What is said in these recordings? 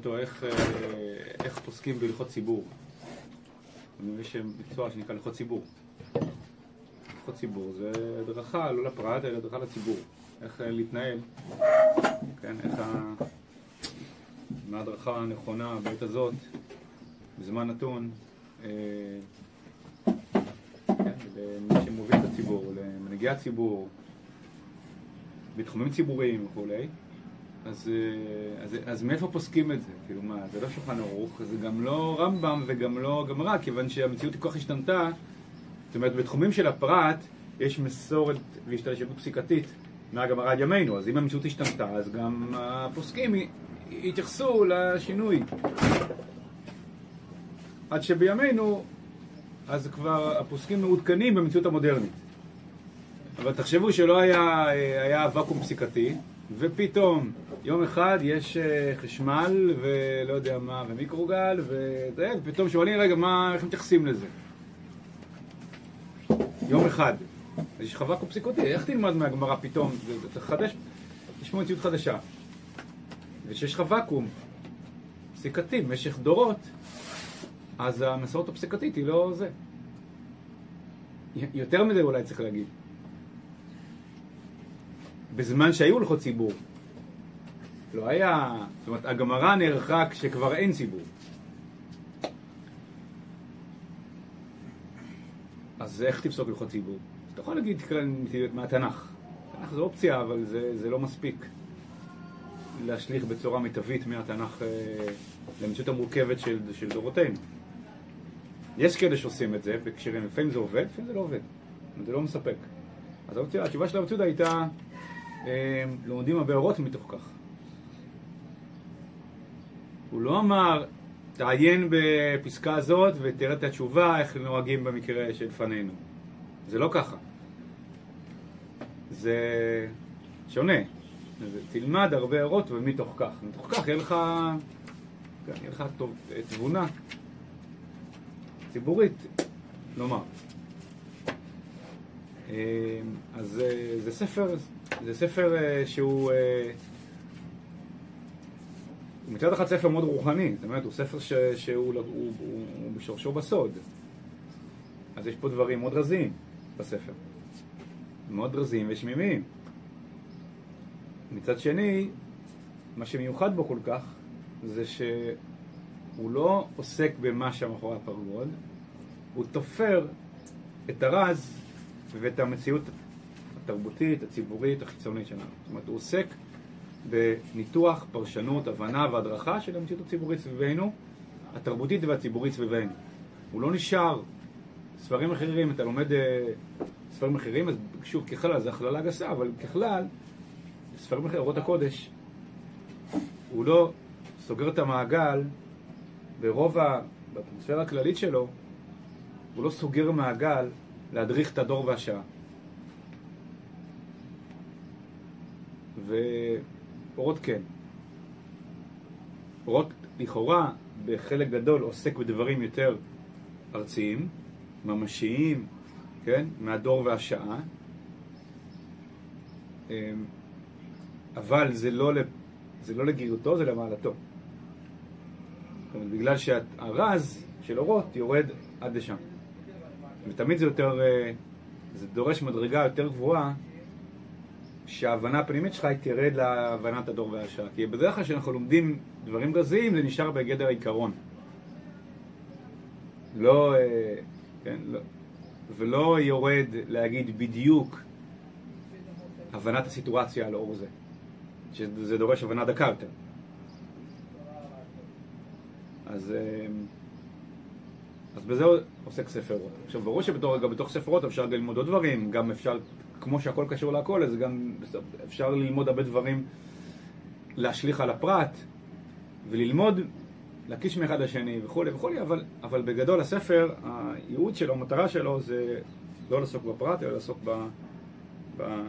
אותו איך, אה, איך פוסקים בהלכות ציבור. יש מקצוע שנקרא הלכות ציבור. הלכות ציבור זה הדרכה לא לפרט, אלא הדרכה לציבור. איך אה, להתנהל, כן, איך ה... מה ההדרכה הנכונה בעת הזאת, בזמן נתון, אה, כן, למי שמוביל את הציבור, למנהיגי הציבור, בתחומים ציבוריים וכולי. אז, אה, אז, אז מאיפה פוסקים את זה? כאילו מה, זה לא שולחן ערוך, זה גם לא רמב"ם וגם לא גמרא, כיוון שהמציאות כל כך השתנתה. זאת אומרת, בתחומים של הפרט יש מסורת והשתלשלות פסיקתית מהגמרא עד ימינו, אז אם המציאות השתנתה, אז גם הפוסקים יתייחסו לשינוי. עד שבימינו, אז כבר הפוסקים מעודכנים במציאות המודרנית. אבל תחשבו שלא היה, היה ואקום פסיקתי, ופתאום יום אחד יש אה, חשמל ולא יודע מה, ומיקרוגל, ופתאום שואלים, רגע, מה, איך מתייחסים לזה? יום אחד. אז יש לך ואקום פסיקותי, איך תלמד מהגמרא פתאום? אתה חדש, יש פה מציאות חדשה. וכשיש לך ואקום פסיקתי במשך דורות, אז המסורת הפסיקתית היא לא זה. יותר מזה אולי צריך להגיד. בזמן שהיו הלכות ציבור. לא היה, זאת אומרת, הגמרא נערכה כשכבר אין ציבור. אז איך תפסוק הלכות ציבור? אתה יכול להגיד מהתנ"ך. תנ"ך זה אופציה, אבל זה, זה לא מספיק להשליך בצורה מיטבית מהתנ"ך אה, למציאות המורכבת של, של דורותינו. יש כאלה שעושים את זה בהקשרים, לפעמים זה עובד, לפעמים זה לא עובד. זה לא מספק. אז התשובה של הרב הייתה לומדים הבארות מתוך כך. הוא לא אמר, תעיין בפסקה הזאת ותראה את התשובה, איך נוהגים במקרה שלפנינו. זה לא ככה. זה שונה. תלמד הרבה הערות ומתוך כך. מתוך כך יהיה לך, כן, יהיה לך טוב, תבונה ציבורית, נאמר. אז זה ספר זה ספר uh, שהוא... Uh, מצד אחד ספר מאוד רוחני, זאת אומרת, הוא ספר ש, שהוא הוא, הוא, הוא בשורשו בסוד. אז יש פה דברים מאוד רזים בספר. מאוד רזים ושמימיים. מצד שני, מה שמיוחד בו כל כך, זה שהוא לא עוסק במה שמאחורי הפרגוד, הוא תופר את הרז ואת המציאות התרבותית, הציבורית, החיצונית שלנו. זאת אומרת, הוא עוסק בניתוח, פרשנות, הבנה והדרכה של המציאות הציבורית סביבנו, התרבותית והציבורית סביבנו. הוא לא נשאר. ספרים אחרים, אתה לומד אה, ספרים אחרים, אז שוב, ככלל, זו הכללה גסה, אבל ככלל, ספרים אחרים, אורות הקודש, הוא לא סוגר את המעגל ברוב, באטמוספירה הכללית שלו, הוא לא סוגר מעגל להדריך את הדור והשעה. ואורות כן. אורות לכאורה בחלק גדול עוסק בדברים יותר ארציים, ממשיים, כן? מהדור והשעה. אמ, אבל זה לא, זה לא לגירותו, זה למעלתו. בגלל שהרז של אורות יורד עד לשם. ותמיד זה יותר, אה, זה דורש מדרגה יותר גבוהה שההבנה הפנימית שלך תרד להבנת הדור והשעה. כי בדרך כלל כשאנחנו לומדים דברים רזיים זה נשאר בגדר העיקרון. לא, אה, כן, לא, ולא יורד להגיד בדיוק הבנת הסיטואציה על אור זה. שזה דורש הבנה דקה יותר. אז, אה, אז בזה עוסק ספר רות. עכשיו ברור שבתוך ספר רות אפשר ללמוד עוד דברים, גם אפשר כמו שהכל קשור להכל, אז גם אפשר ללמוד הרבה דברים, להשליך על הפרט, וללמוד, להקיש מאחד לשני וכולי וכולי, אבל, אבל בגדול הספר, הייעוד שלו, המטרה שלו זה לא לעסוק בפרט, אלא לעסוק ב, ב,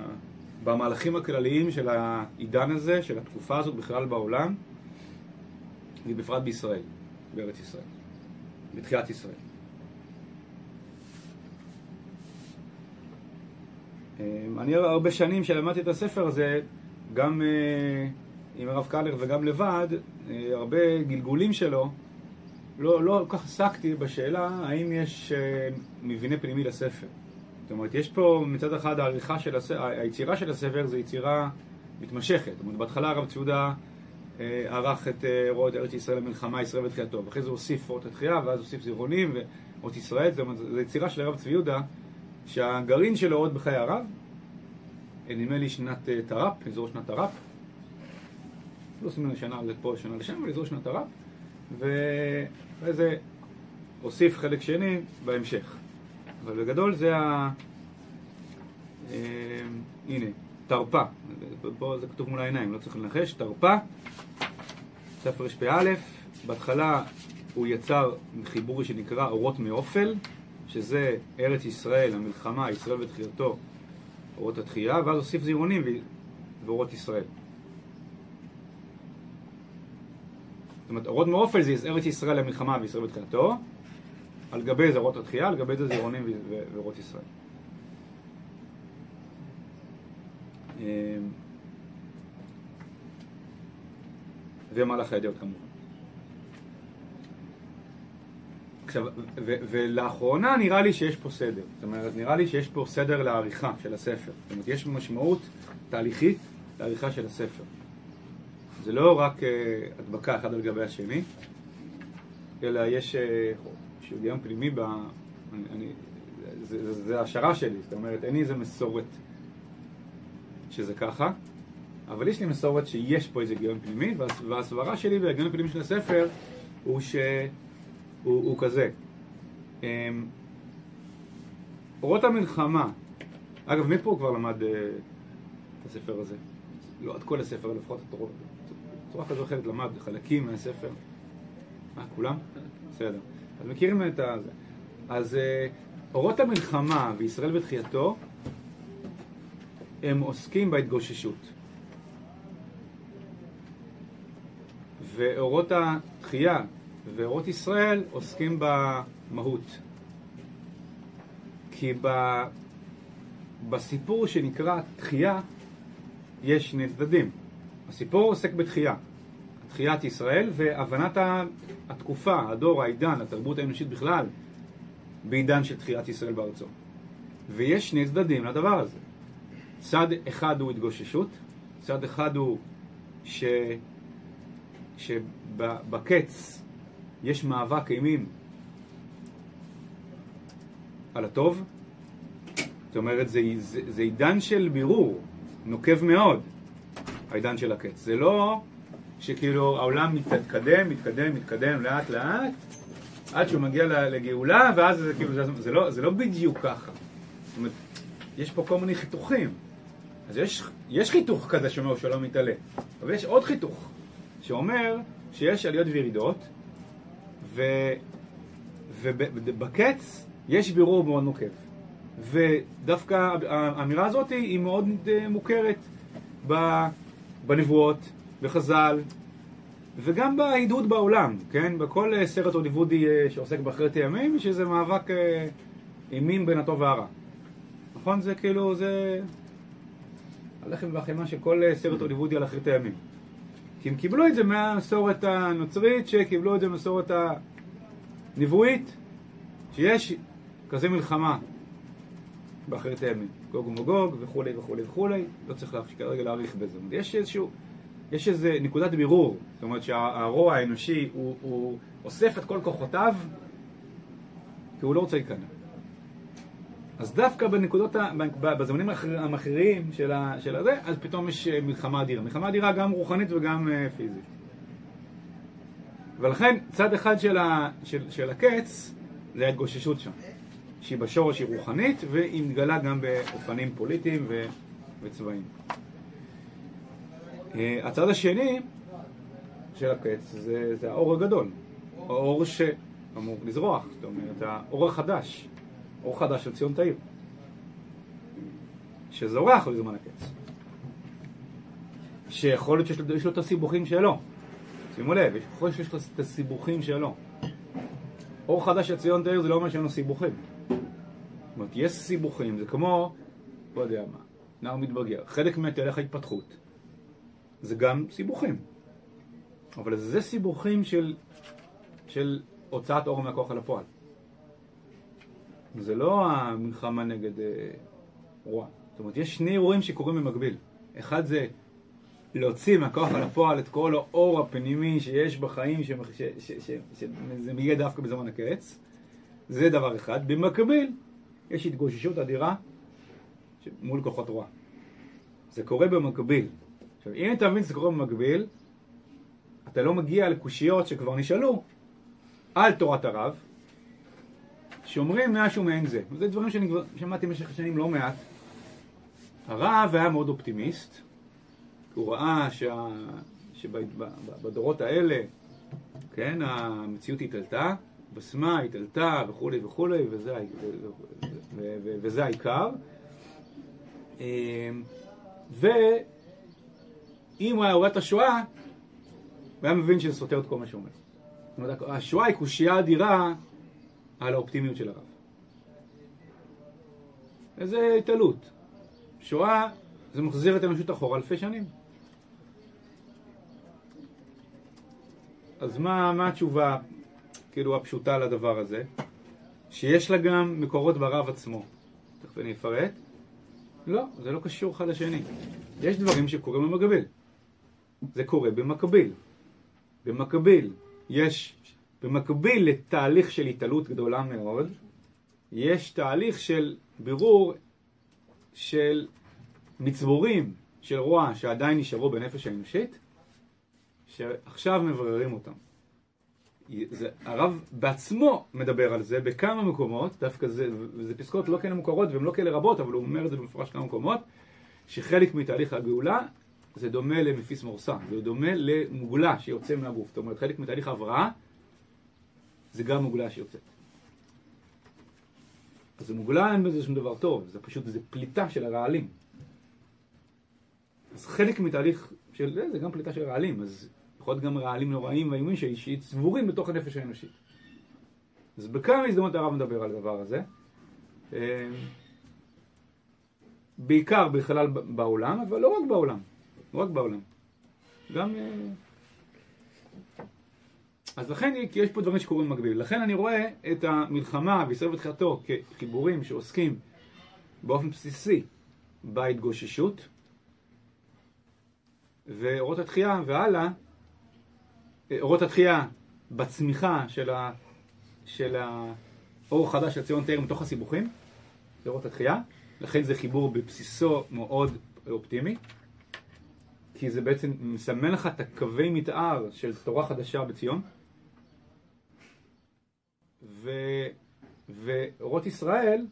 במהלכים הכלליים של העידן הזה, של התקופה הזאת בכלל בעולם, ובפרט בישראל, בארץ ישראל, בתחילת ישראל. אני הרבה שנים שלמדתי את הספר הזה, גם, אה, עם הרב קלר וגם לבד, אה, הרבה גלגולים שלו, לא, לא כל כך עסקתי בשאלה האם יש אה, מבנה פנימי לספר. זאת אומרת, יש פה מצד אחד העריכה של הספר, היצירה של הספר זה יצירה מתמשכת. זאת אומרת, בהתחלה הרב ציודה ערך את רואות ארץ ישראל למלחמה, ישראל ותחייתו, ואחרי זה הוסיף אות התחייה, ואז הוסיף זיכרונים ואות ישראל, זאת אומרת, זו יצירה של הרב צבי יהודה, שהגרעין שלו עוד בחיי הרב, נדמה לי שנת תר"פ, אזור שנת תר"פ, לא עושים לנו שנה לפה, שנה לשם, אבל אזור שנת תר"פ, ואחרי זה הוסיף חלק שני בהמשך. אבל בגדול זה ה... אה, הנה, תרפ"א, פה זה כתוב מול העיניים, לא צריך לנחש, תרפ"א, ספר רפ"א, בהתחלה הוא יצר חיבורי שנקרא אורות מאופל, שזה ארץ ישראל, המלחמה, ישראל ותחייתו, אורות התחייה, ואז הוסיף זירונים ואורות ישראל. זאת אומרת, אורות מאופל זה ארץ ישראל למלחמה וישראל בתחילתו, על גבי זה אורות התחייה, על גבי זה זירונים ואורות ישראל. אמ, ומהלך הידיעות כמובן. עכשיו, ולאחרונה נראה לי שיש פה סדר. זאת אומרת, נראה לי שיש פה סדר לעריכה של הספר. זאת אומרת, יש משמעות תהליכית לעריכה של הספר. זה לא רק uh, הדבקה אחד על גבי השני, אלא יש uh, היגיון פנימי ב... אני, אני, זה, זה, זה השערה שלי, זאת אומרת, אין לי איזה מסורת שזה ככה, אבל יש לי מסורת שיש פה איזה היגיון פנימי, והסברה שלי וההיגיון הפנימי של הספר הוא שהוא הוא כזה. Um, אורות המלחמה, אגב, מי פה כבר למד uh, את הספר הזה? לא את כל הספר, לפחות את אורות. בצורה כזו אחרת למד חלקים מהספר. אה, כולם? בסדר. אז מכירים את ה... אז אה, אורות המלחמה וישראל בתחייתו הם עוסקים בהתגוששות. ואורות התחייה ואורות ישראל עוסקים במהות. כי ב... בסיפור שנקרא תחייה יש שני צדדים. הסיפור עוסק בתחייה. תחיית ישראל והבנת התקופה, הדור, העידן, התרבות האנושית בכלל, בעידן של תחיית ישראל בארצו. ויש שני צדדים לדבר הזה. צד אחד הוא התגוששות, צד אחד הוא ש... שבקץ יש מאבק אימים על הטוב. זאת אומרת, זה, זה, זה עידן של בירור, נוקב מאוד. העידן של הקץ. זה לא שכאילו העולם מתקדם, מתקדם, מתקדם לאט לאט, עד שהוא מגיע לגאולה, ואז זה כאילו, זה, זה, לא, זה לא בדיוק ככה. זאת אומרת, יש פה כל מיני חיתוכים. אז יש, יש חיתוך כזה שאומר שלא מתעלה, אבל יש עוד חיתוך, שאומר שיש עליות וירידות, ובקץ יש בירור מאוד נוקב. ודווקא האמירה הזאת היא מאוד אה, מוכרת בנבואות, בחז"ל, וגם בעידוד בעולם, כן? בכל אה, סרט הוליוודי אה, שעוסק באחרית הימים, שזה מאבק אימים בין הטוב והרע. נכון? זה כאילו, זה הלחם והחימה של כל סרט הוליוודי על אחרית הימים. כי הם קיבלו את זה מהמסורת הנוצרית, שקיבלו את זה מהמסורת הנבואית, שיש כזה מלחמה באחרית הימים. גוג ומגוג וכולי וכולי וכולי, לא צריך כרגע להאריך בזה. יש איזשהו, יש איזה נקודת בירור, זאת אומרת שהרוע האנושי הוא, הוא אוסף את כל כוחותיו כי הוא לא רוצה להיכנע. אז דווקא בנקודות, בזמנים המכריעים של, של הזה, אז פתאום יש אה, מלחמה אדירה. מלחמה אדירה גם רוחנית וגם אה, פיזית. ולכן צד אחד של, ה, של, של הקץ זה ההתגוששות שם. שהיא בשורש היא רוחנית, והיא מתגלה גם באופנים פוליטיים ו... וצבאיים. אה, הצד השני של הקץ זה, זה האור הגדול, האור שאמור לזרוח, זאת אומרת, האור החדש, אור חדש של ציון תאיר, שזורח בזמן הקץ. שיכול להיות שיש לו, את הסיבוכים שלו, שימו לב, יכול להיות שיש לו את הסיבוכים שלו. אור חדש של ציון תאיר זה לא אומר שאין לו סיבוכים. זאת אומרת, יש סיבוכים, זה כמו, לא יודע מה, נער מתבגר, חלק מתהליך ההתפתחות. זה גם סיבוכים. אבל זה סיבוכים של, של הוצאת אור מהכוח אל הפועל. זה לא המלחמה נגד אה, רוע. זאת אומרת, יש שני אירועים שקורים במקביל. אחד זה להוציא מהכוח אל הפועל את כל האור הפנימי שיש בחיים, שזה מגיע דווקא בזמן הקץ. זה דבר אחד. במקביל, יש התגוששות אדירה מול כוחות רוע. זה קורה במקביל. עכשיו, אם אתה מבין שזה קורה במקביל, אתה לא מגיע לקושיות שכבר נשאלו על תורת הרב, שאומרים משהו מעין זה. זה דברים שאני כבר שמעתי במשך השנים לא מעט. הרב היה מאוד אופטימיסט, הוא ראה שה... שבדורות האלה, כן, המציאות התעלתה, בסמה התעלתה וכולי וכולי, וזה, וזה העיקר. אמ, ואם הוא היה רואה את השואה, הוא היה מבין שזה סותר את כל מה שאומר. זאת אומרת, השואה היא קושייה אדירה על האופטימיות של הרב. איזה התעלות. שואה זה מחזיר את האנושות אחורה אלפי שנים. אז מה, מה התשובה, כאילו, הפשוטה לדבר הזה? שיש לה גם מקורות ברב עצמו. תכף אני אפרט. לא, זה לא קשור אחד לשני. יש דברים שקורים במקביל. זה קורה במקביל. במקביל יש, במקביל לתהליך של התעלות גדולה מאוד, יש תהליך של בירור של מצבורים של רוע שעדיין נשארו בנפש האנושית, שעכשיו מבררים אותם. זה, הרב בעצמו מדבר על זה בכמה מקומות, דווקא זה, זה פסקות לא כאלה מוכרות והן לא כאלה רבות, אבל הוא אומר את זה במפורש כמה מקומות, שחלק מתהליך הגאולה זה דומה למפיס מורסה, זה דומה למוגלה שיוצא מהגוף. זאת אומרת, חלק מתהליך ההבראה זה גם מוגלה שיוצאת. אז מוגלה אין בזה שום דבר טוב, זה פשוט, זה פליטה של הרעלים. אז חלק מתהליך של זה, זה גם פליטה של רעלים, אז יכול להיות גם רעלים נוראים ואיומים שצבורים בתוך הנפש האנושית. אז בכמה הזדמנות הרב מדבר על הדבר הזה. אמ, בעיקר בכלל בעולם, אבל לא רק בעולם. לא רק בעולם. גם... אז לכן, כי יש פה דברים שקורים במקביל. לכן אני רואה את המלחמה וישראל ותחילתו כחיבורים שעוסקים באופן בסיסי בהתגוששות, ואורות התחייה והלאה, אה, אורות התחייה בצמיחה של, ה, של האור החדש של ציון תאר מתוך הסיבוכים, זה אורות התחייה, לכן זה חיבור בבסיסו מאוד אופטימי. כי זה בעצם מסמן לך את הקווי מתאר של תורה חדשה בציון. ו... ואורות ישראל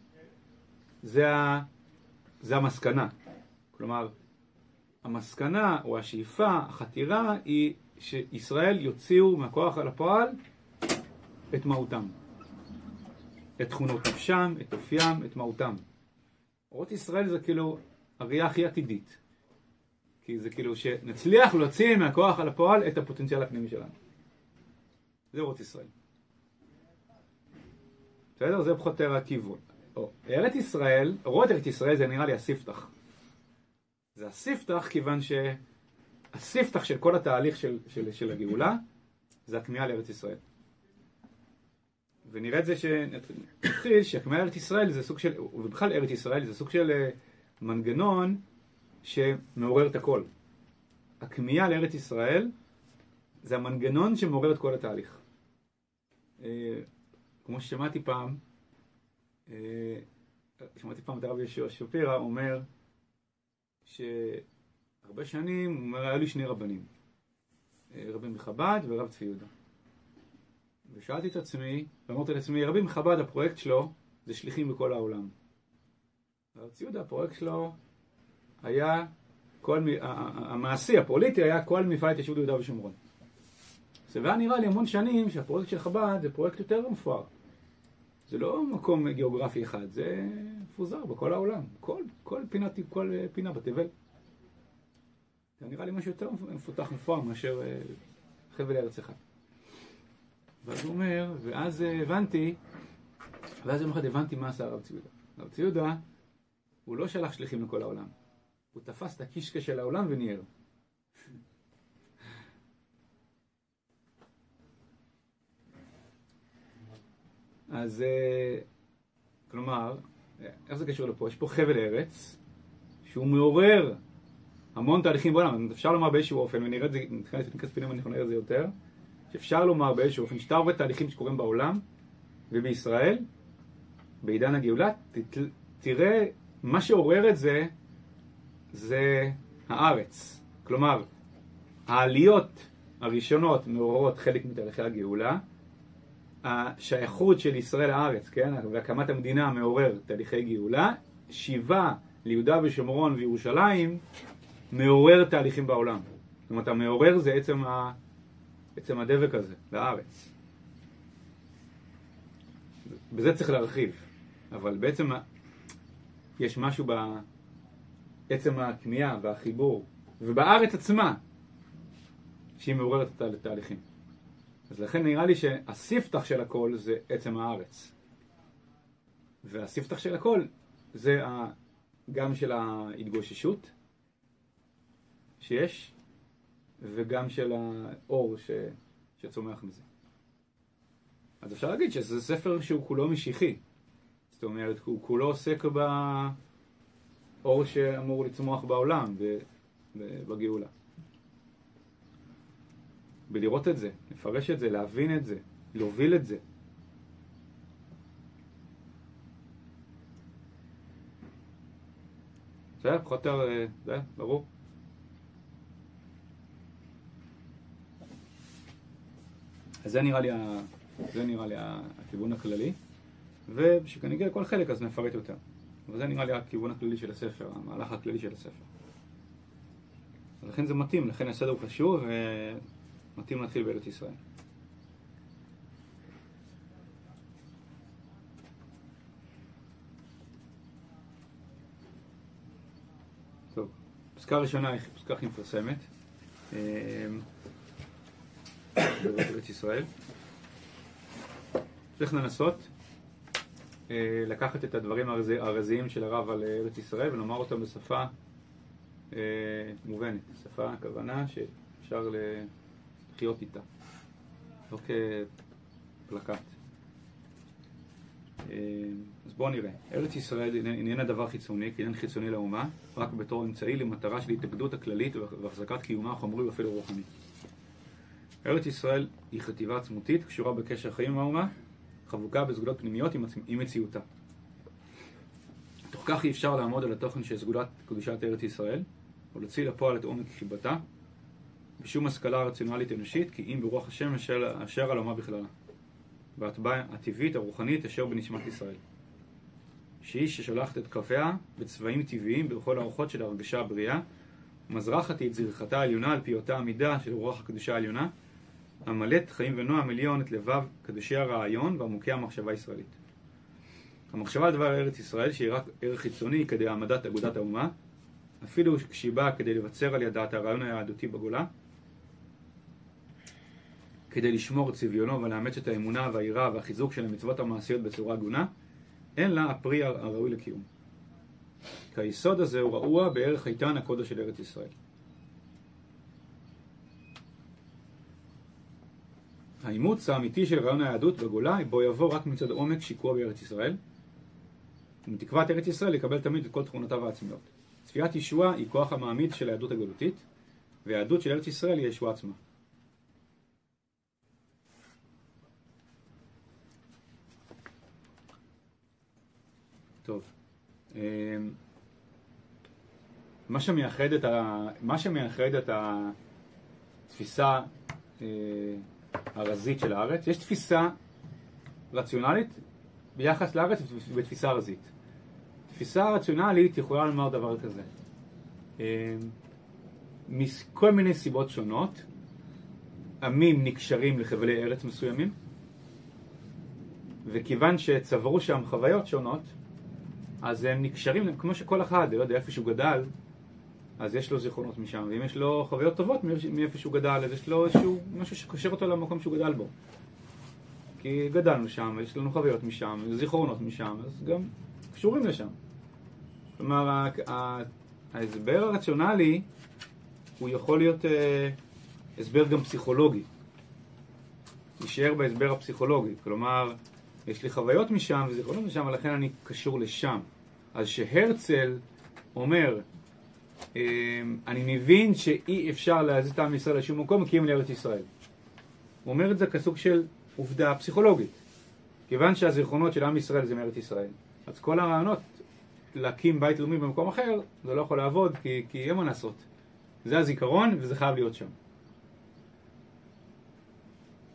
זה, ה... זה המסקנה. כלומר, המסקנה או השאיפה, החתירה, היא שישראל יוציאו מהכוח אל הפועל את מהותם. את תכונות נפשם, את אופיים, את מהותם. אורות ישראל זה כאילו הראייה הכי עתידית. כי זה כאילו שנצליח להוציא מהכוח על הפועל את הפוטנציאל הפנימי שלנו. זה אורות ישראל. בסדר? זה פחות או הכיוון. ארץ ישראל, אורות ארץ ישראל זה נראה לי הספתח. זה הספתח כיוון שהספתח של כל התהליך של, של, של הגאולה זה הכמיהה לארץ ישראל. ונראה את זה שנתחיל שהכמיהה לארץ ישראל זה סוג של, ובכלל ארץ ישראל זה סוג של אה, מנגנון שמעורר את הכל. הכמיהה לארץ ישראל זה המנגנון שמעורר את כל התהליך. כמו ששמעתי פעם, אה, שמעתי פעם את הרב יהושע שפירא אומר שהרבה שנים, הוא אומר, היו לי שני רבנים, אה, רבי מחב"ד ורב צבי יהודה. ושאלתי את עצמי, ואמרתי לעצמי, רבי מחב"ד הפרויקט שלו זה שליחים בכל העולם. רב צבי יהודה הפרויקט שלו היה כל, המעשי, הפוליטי, היה כל מפעל התיישבות ביהודה ושומרון. זה היה נראה לי המון שנים שהפרויקט של חב"ד זה פרויקט יותר מפואר. זה לא מקום גיאוגרפי אחד, זה מפוזר בכל העולם, כל, כל, פינה, כל פינה בתבל. זה נראה לי משהו יותר מפותח מפואר מאשר אה, חבל ארץ אחד. ואז הוא אומר, ואז הבנתי, ואז יום אחד הבנתי מה עשה הרב ציודה. הרב ציודה, הוא לא שלח שליחים לכל העולם. הוא תפס את הקישקע של העולם וניער. אז אה, כלומר, איך זה קשור לפה? יש פה חבל ארץ שהוא מעורר המון תהליכים בעולם. אפשר לומר באיזשהו אופן, ונראה את זה, נתחיל להיכנס פנימה, אנחנו נראה את זה יותר, שאפשר לומר באיזשהו אופן, שאתה רואה תהליכים שקורים בעולם ובישראל, בעידן הגאולה, תראה, מה שעורר את זה, זה הארץ. כלומר, העליות הראשונות מעוררות חלק מתהליכי הגאולה, השייכות של ישראל לארץ, כן, והקמת המדינה מעורר תהליכי גאולה, שיבה ליהודה ושומרון וירושלים מעורר תהליכים בעולם. זאת אומרת, המעורר זה עצם, ה... עצם הדבק הזה, לארץ. בזה צריך להרחיב, אבל בעצם יש משהו בעצם הכמיהה והחיבור, ובארץ עצמה, שהיא מעוררת את התהליכים. אז לכן נראה לי שהספתח של הכל זה עצם הארץ. והספתח של הכל זה גם של ההתגוששות שיש, וגם של האור ש... שצומח מזה. אז אפשר להגיד שזה ספר שהוא כולו משיחי. זאת אומרת, הוא כולו עוסק באור שאמור לצמוח בעולם, בגאולה. בלראות את זה, לפרש את זה, להבין את זה, להוביל את זה. בסדר? פחות או יותר, זה ברור. אז זה נראה לי, זה נראה לי הכיוון הכללי, וכשנגיע לכל חלק אז נפרט יותר. אבל זה נראה לי הכיוון הכללי של הספר, המהלך הכללי של הספר. לכן זה מתאים, לכן הסדר הוא חשוב, מתאים להתחיל בארץ ישראל. טוב, פסקה ראשונה היא פסקה הכי מפורסמת. אמ, בארץ ישראל. צריך לנסות אה, לקחת את הדברים הרזיים של הרב על ארץ ישראל ולומר אותם בשפה אה, מובנת, שפה, הכוונה שאפשר לחיות איתה, לא כפלקט. אה, אז בואו נראה. ארץ ישראל איננה דבר חיצוני, כי אין חיצוני לאומה, רק בתור אמצעי למטרה של התאגדות הכללית והחזקת קיומה החומרי ואפילו רוחני. ארץ ישראל היא חטיבה עצמותית, קשורה בקשר חיים עם האומה, חבוקה בסגולות פנימיות עם מציאותה. תוך כך אי אפשר לעמוד על התוכן של סגולת קדושת ארץ ישראל, ולהוציא לפועל את עומק חיבתה, בשום השכלה רציונלית אנושית, כי אם ברוח השם אשר, על אומה בכללה. והטבעה הטבעית הרוחנית אשר בנשמת ישראל. שהיא ששולחת את כפיה בצבעים טבעיים בכל האורחות של הרגשה הבריאה, ומזרחת היא את זרחתה העליונה על פי אותה המידה של רוח הקדושה העליונה, המלאת חיים ונועם עליון את לבב קדושי הרעיון ועמוקי המחשבה הישראלית. המחשבה על דבר ארץ ישראל, שהיא רק ערך חיצוני כדי העמדת אגודת האומה, אפילו כשהיא באה כדי לבצר על ידה את הרעיון היהדותי בגולה, כדי לשמור צביונו ולאמץ את האמונה והיראה והחיזוק של המצוות המעשיות בצורה הגונה, אין לה הפרי הראוי לקיום. כי היסוד הזה הוא רעוע בערך איתן הקודש של ארץ ישראל. האימוץ האמיתי של רעיון היהדות בגולה, בו יבוא רק מצד עומק שיקוע בארץ ישראל, ומתקוות ארץ ישראל יקבל תמיד את כל תכונותיו העצמיות. צפיית ישועה היא כוח המעמיד של היהדות הגלותית, והיהדות של ארץ ישראל היא ישועה עצמה. טוב. אמ, מה שמייחד את, ה... מה שמייחד את התפיסה אה, הרזית של הארץ, יש תפיסה רציונלית ביחס לארץ ותפיסה רזית. תפיסה רציונלית יכולה לומר דבר כזה. אה, מכל מיני סיבות שונות, עמים נקשרים לחבלי ארץ מסוימים, וכיוון שצברו שם חוויות שונות, אז הם נקשרים, כמו שכל אחד, לא יודע, איפה שהוא גדל, אז יש לו זיכרונות משם, ואם יש לו חוויות טובות מאיפה שהוא גדל, אז יש לו איזשהו משהו שקושר אותו למקום שהוא גדל בו. כי גדלנו שם, יש לנו חוויות משם, זיכרונות משם, אז גם קשורים לשם. כלומר, ההסבר הרציונלי הוא יכול להיות אה, הסבר גם פסיכולוגי. להישאר בהסבר הפסיכולוגי. כלומר, יש לי חוויות משם וזיכרונות משם, ולכן אני קשור לשם. אז שהרצל אומר, אה, אני מבין שאי אפשר להזיז את עם ישראל לשום מקום, כי הם לארץ ישראל. הוא אומר את זה כסוג של עובדה פסיכולוגית. כיוון שהזיכרונות של עם ישראל זה מארץ ישראל, אז כל הרעיונות להקים בית לאומי במקום אחר, זה לא יכול לעבוד, כי, כי אין מה לעשות. זה הזיכרון וזה חייב להיות שם.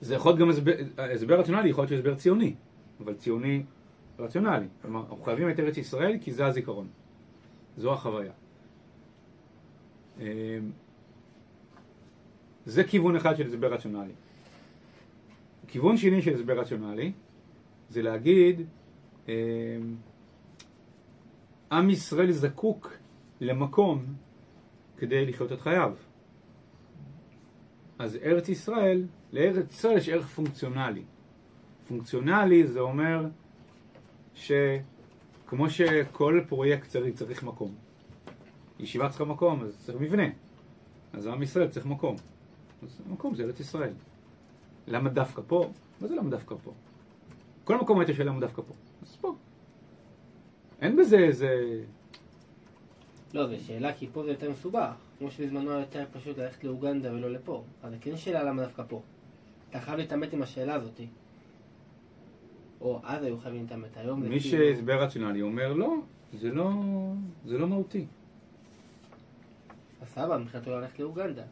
זה יכול להיות גם הסבר, הסבר רציונלי, יכול להיות שהוא הסבר ציוני, אבל ציוני רציונלי. כלומר, אנחנו חייבים את ארץ ישראל כי זה הזיכרון. זו החוויה. אמ, זה כיוון אחד של הסבר רציונלי. כיוון שני של הסבר רציונלי זה להגיד אמ, עם ישראל זקוק למקום כדי לחיות את חייו. אז ארץ ישראל, לארץ ישראל יש ערך פונקציונלי. פונקציונלי זה אומר שכמו שכל פרויקט צריך, צריך מקום. ישיבה צריכה מקום, אז צריך מבנה. אז עם ישראל צריך מקום. אז המקום זה ארץ ישראל. למה דווקא פה? מה זה למה דווקא פה? כל מקום היית שואל למה דווקא פה. אז פה. אין בזה איזה... לא, זו שאלה כי פה זה יותר מסובך. כמו שבזמנו יותר פשוט ללכת לאוגנדה ולא לפה. אז זה כן שאלה למה דווקא פה. אתה חייב להתעמת עם השאלה הזאת. או אז היו חייבים להתעמת. היום מי. שהסבר רציונלי אומר לא, זה לא, זה לא מהותי. אז סבא, מבחינתו ללכת לאוגנדה.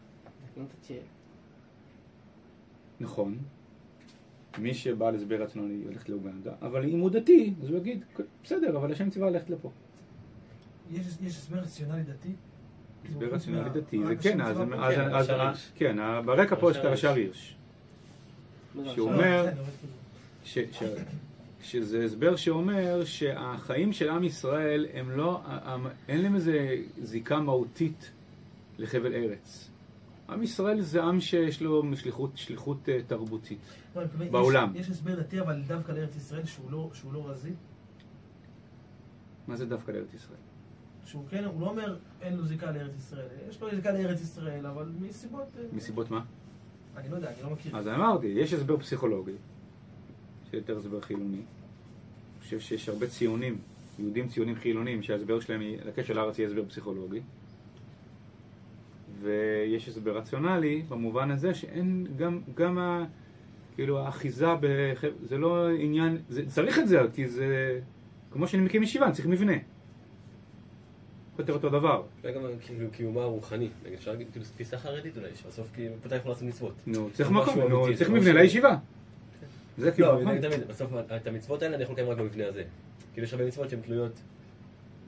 נכון. מי שבא להסבר רציונלי ילך לאוגנדה, אבל אם הוא דתי, אז הוא יגיד, בסדר, אבל השם ציווה ללכת לפה. יש יש הסבר רציונלי דתי? הסבר רציונלי מה- דתי, זה כן, אז? כן, אז, הרש"ר אז- הירש. כן, ברקע פה יש את הרש"ר הרש"ר הירש. הירש. ש, ש, שזה הסבר שאומר שהחיים של עם ישראל הם לא, אין להם איזה זיקה מהותית לחבל ארץ. עם ישראל זה עם שיש לו שליחות, שליחות אה, תרבותית. לא, מתכוון, יש- בעולם. יש הסבר דתי, אבל דווקא לארץ ישראל שהוא לא- שהוא לא רזי. מה זה דווקא לארץ ישראל? שהוא כן, הוא לא אומר אין לו זיקה לארץ ישראל. יש לו זיקה לארץ ישראל, אבל מסיבות... אה, מסיבות מה? אני לא יודע, אני לא מכיר. אז אמרתי, יש הסבר פסיכולוגי, שיותר הסבר חילוני. אני חושב שיש הרבה ציונים, יהודים ציונים חילונים, שההסבר שלהם לקשר לארץ יהיה הסבר פסיכולוגי. ויש הסבר רציונלי, במובן הזה שאין גם, גם ה... כאילו האחיזה בח... זה לא עניין, זה, צריך את זה, כי זה כמו שאני מקים ישיבה, אני צריך מבנה. יותר אותו דבר. אולי גם כאילו קיומה הרוחני, נגיד אפשר להגיד כאילו תפיסה חרדית אולי, שבסוף כאילו מתי יכול לעשות מצוות. נו, צריך מקום, צריך מבנה לישיבה. זה כאילו, לא, נכון? אני תמיד, בסוף את המצוות האלה אני יכול לקיים רק במבנה הזה. כאילו יש הרבה מצוות שהן תלויות.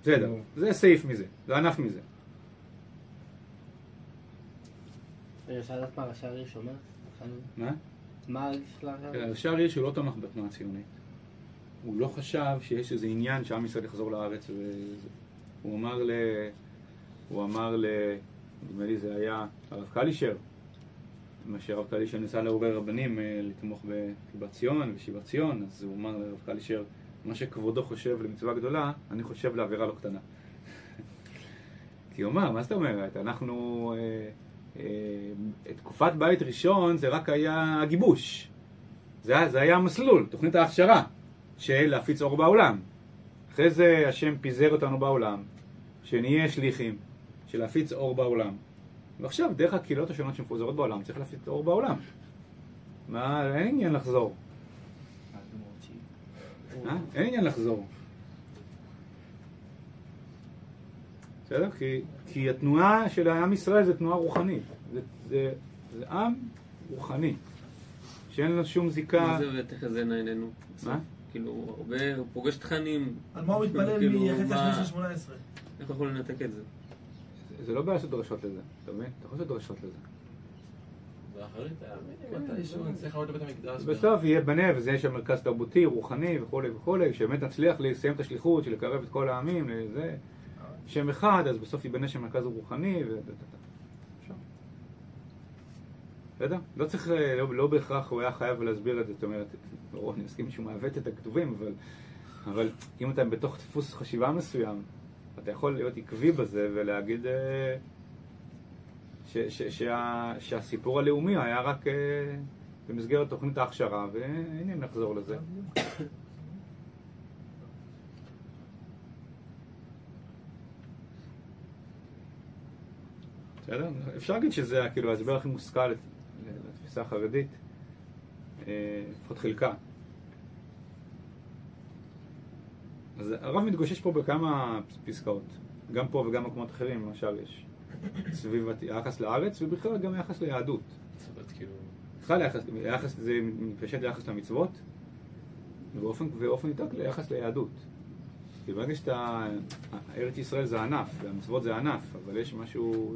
בסדר, זה סעיף מזה, זה ענף מזה. רגע, אפשר לדעת מה רש"ר הירש אומר? מה? מה הרגש של הרש"ר תראה, הירש? שהוא לא תמך בתנועה הציונית. הוא לא חשב שיש איזה עניין שעם ישראל יחזור לארץ. וזה. הוא אמר ל... הוא אמר ל... נדמה לי זה היה הרב קלישר, מה שהרב קלישר ניסה לעורר רבנים אה, לתמוך בבת ציון ושיבת ציון, אז הוא אמר לרב קלישר, מה שכבודו חושב למצווה גדולה, אני חושב לעבירה לא קטנה. כי הוא אמר, מה זאת אומרת? אנחנו... אה, אה, תקופת בית ראשון זה רק היה הגיבוש. זה, זה היה המסלול, תוכנית ההכשרה של להפיץ אור בעולם. אחרי זה השם פיזר אותנו בעולם, שנהיה שליחים, של להפיץ אור בעולם. ועכשיו, דרך הקהילות השונות שמפוזרות בעולם, צריך להפיץ אור בעולם. מה, אין עניין לחזור. אה? אין עניין לחזור. בסדר? כי, כי התנועה של עם ישראל זה תנועה רוחנית. זה, זה, זה עם רוחני, שאין לו שום זיקה... מה זה ותחזינה עינינו? מה? כאילו, הרבה, הוא פוגש תכנים. על מה הוא מתפלל כאילו, מחצי מה- השני של 18? איך יכול לנתק את זה? זה לא בעיה לעשות דרשות לזה, אתה מבין? אתה יכול לעשות דרשות לזה. בסוף יהיה בנה וזה יהיה שם מרכז תרבותי, רוחני וכולי וכולי, שבאמת נצליח לסיים את השליחות של לקרב את כל העמים לזה, שם אחד, אז בסוף ייבנה שם מרכז רוחני ו... בסדר? לא צריך, אה, לא, לא בהכרח הוא היה חייב להסביר את זה, זאת אומרת, לא, אני מסכים שהוא מעוות את הכתובים, אבל, אבל אם אתה בתוך דפוס חשיבה מסוים, אתה יכול להיות עקבי בזה ולהגיד, אה, ש, ש, שה, שהסיפור הלאומי היה רק אה, במסגרת תוכנית ההכשרה, והנה נחזור לזה. בסדר? אפשר להגיד שזה כאילו ההסבר הכי מושכל לתפיסה החרדית, אה, לפחות חלקה. אז הרב מתגושש פה בכמה פסקאות, גם פה וגם במקומות אחרים, למשל יש סביב היחס לארץ ובכלל גם היחס ליהדות. כאילו... בכלל היחס, היחס זה מתפשט ליחס למצוות ובאופן, ובאופן ניתק ליחס ליהדות. כי ברגע שאתה, ארץ ישראל זה ענף, והמצוות זה ענף, אבל יש משהו,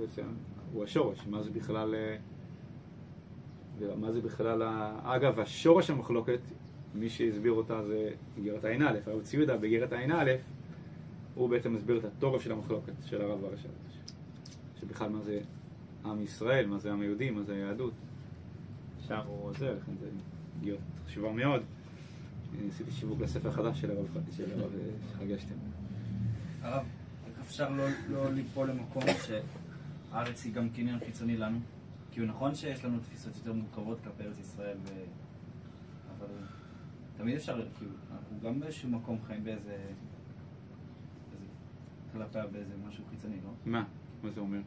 הוא השורש, מה זה בכלל, אה, מה זה בכלל, אגב, השורש המחלוקת, מי שהסביר אותה זה איגרת ע"א, הרב צבי יהודה באיגרת ע"א, הוא בעצם מסביר את התורף של המחלוקת של הרב הרש"ל, שבכלל מה זה עם ישראל, מה זה עם היהודי, מה זה היהדות. שם הוא עוזר, לכן זה איגרת חשובה מאוד. עשיתי שיווק לספר חדש של הרב של הרב. הרב, איך אפשר לא, לא ליפול למקום שהארץ היא גם קניין חיצוני לנו? כי הוא נכון שיש לנו תפיסות יותר מורכבות כלפי ארץ ישראל, ו... תמיד אפשר, כאילו, אנחנו גם באיזשהו מקום חיים באיזה... כלפיה באיזה משהו חיצוני, לא? מה? מה זה אומר?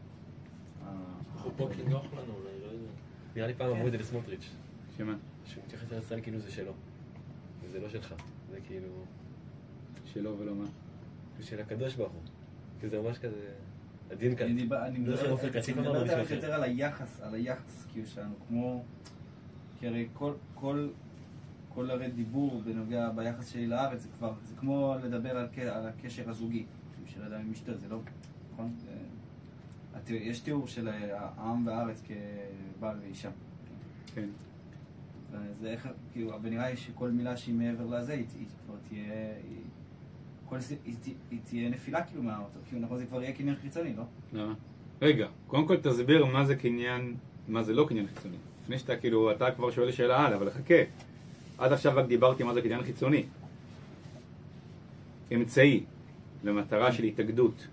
אנחנו פה כי נוח לנו, אולי, לא יודע. נראה לי פעם אמרו את זה לסמוטריץ', שמה? שהוא מתייחס לארץ ישראל כאילו זה שלו. וזה לא שלך, זה כאילו... שלו ולא מה? זה של הקדוש ברוך הוא. כי זה ממש כזה... הדין כאן. אני לא מדבר במישהו יותר. על היחס, על היחס כאילו שלנו, כמו... כי הרי כל, כל, הרי דיבור בנוגע ביחס שלי לארץ, זה כבר, זה כמו לדבר על, על הקשר הזוגי, של אדם עם אשתו, זה לא, נכון? זה, התיאור- יש תיאור של העם והארץ כבעל ואישה. כן. וזה איך, כאילו, אבל נראה לי שכל מילה שהיא מעבר לזה, היא, היא כבר תהיה, היא, כל, היא, היא תהיה נפילה כאילו מהאוטו, כאילו נכון זה כבר יהיה קניין חיצוני, לא? למה? רגע, קודם כל תסביר מה זה קניין, מה זה לא קניין חיצוני. לפני שאתה כאילו, אתה כבר שואל שאלה הלאה, אבל חכה. עד עכשיו רק דיברתי מה זה קניין חיצוני. אמצעי למטרה של התאגדות.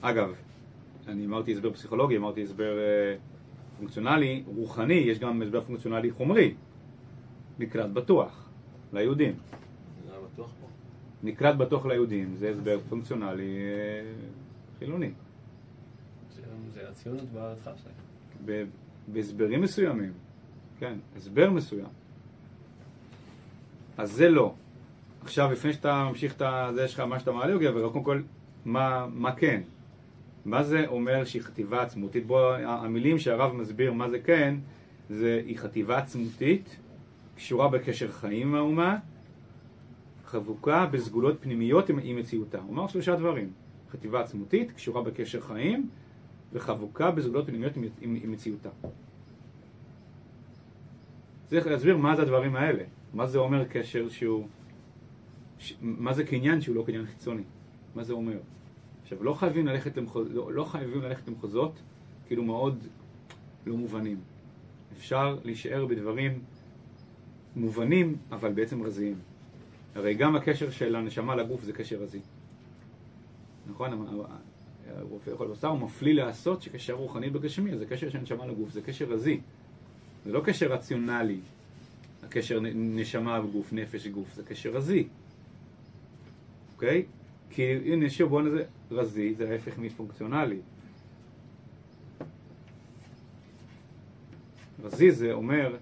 אגב, אני אמרתי הסבר פסיכולוגי, אמרתי הסבר אה, פונקציונלי, רוחני, יש גם הסבר פונקציונלי חומרי. מקלט בטוח, ליהודים. היה בטוח ליהודים, זה הסבר פונקציונלי אה, חילוני. זה- הציונות בהתחלה שלהם. בהסברים מסוימים, כן, הסבר מסוים. אז זה לא. עכשיו, לפני שאתה ממשיך את זה שלך, מה שאתה מעלה, אוקיי, אבל קודם כל, מה, מה כן? מה זה אומר שהיא חטיבה עצמותית? בוא, המילים שהרב מסביר מה זה כן, זה היא חטיבה עצמותית, קשורה בקשר חיים עם האומה, חבוקה בסגולות פנימיות עם, עם מציאותה. הוא אמר שלושה דברים. חטיבה עצמותית, קשורה בקשר חיים, וחבוקה בסגולות פנימיות עם, עם, עם מציאותה. צריך להסביר מה זה הדברים האלה. מה זה אומר קשר שהוא... ש, מה זה קניין שהוא לא קניין חיצוני? מה זה אומר? עכשיו, לא חייבים ללכת, למחוז, לא, לא חייבים ללכת למחוזות כאילו מאוד לא מובנים. אפשר להישאר בדברים מובנים, אבל בעצם רזיים. הרי גם הקשר של הנשמה לגוף זה קשר רזי. נכון? הרופא יכול לבשר, הוא מפליא לעשות שקשר רוחני בגשמי, זה קשר של נשמה לגוף, זה קשר רזי. זה לא קשר רציונלי, הקשר נשמה וגוף, נפש גוף, זה קשר רזי. אוקיי? כי הנה שוב, בואו נזה, רזי זה ההפך מפונקציונלי. רזי זה אומר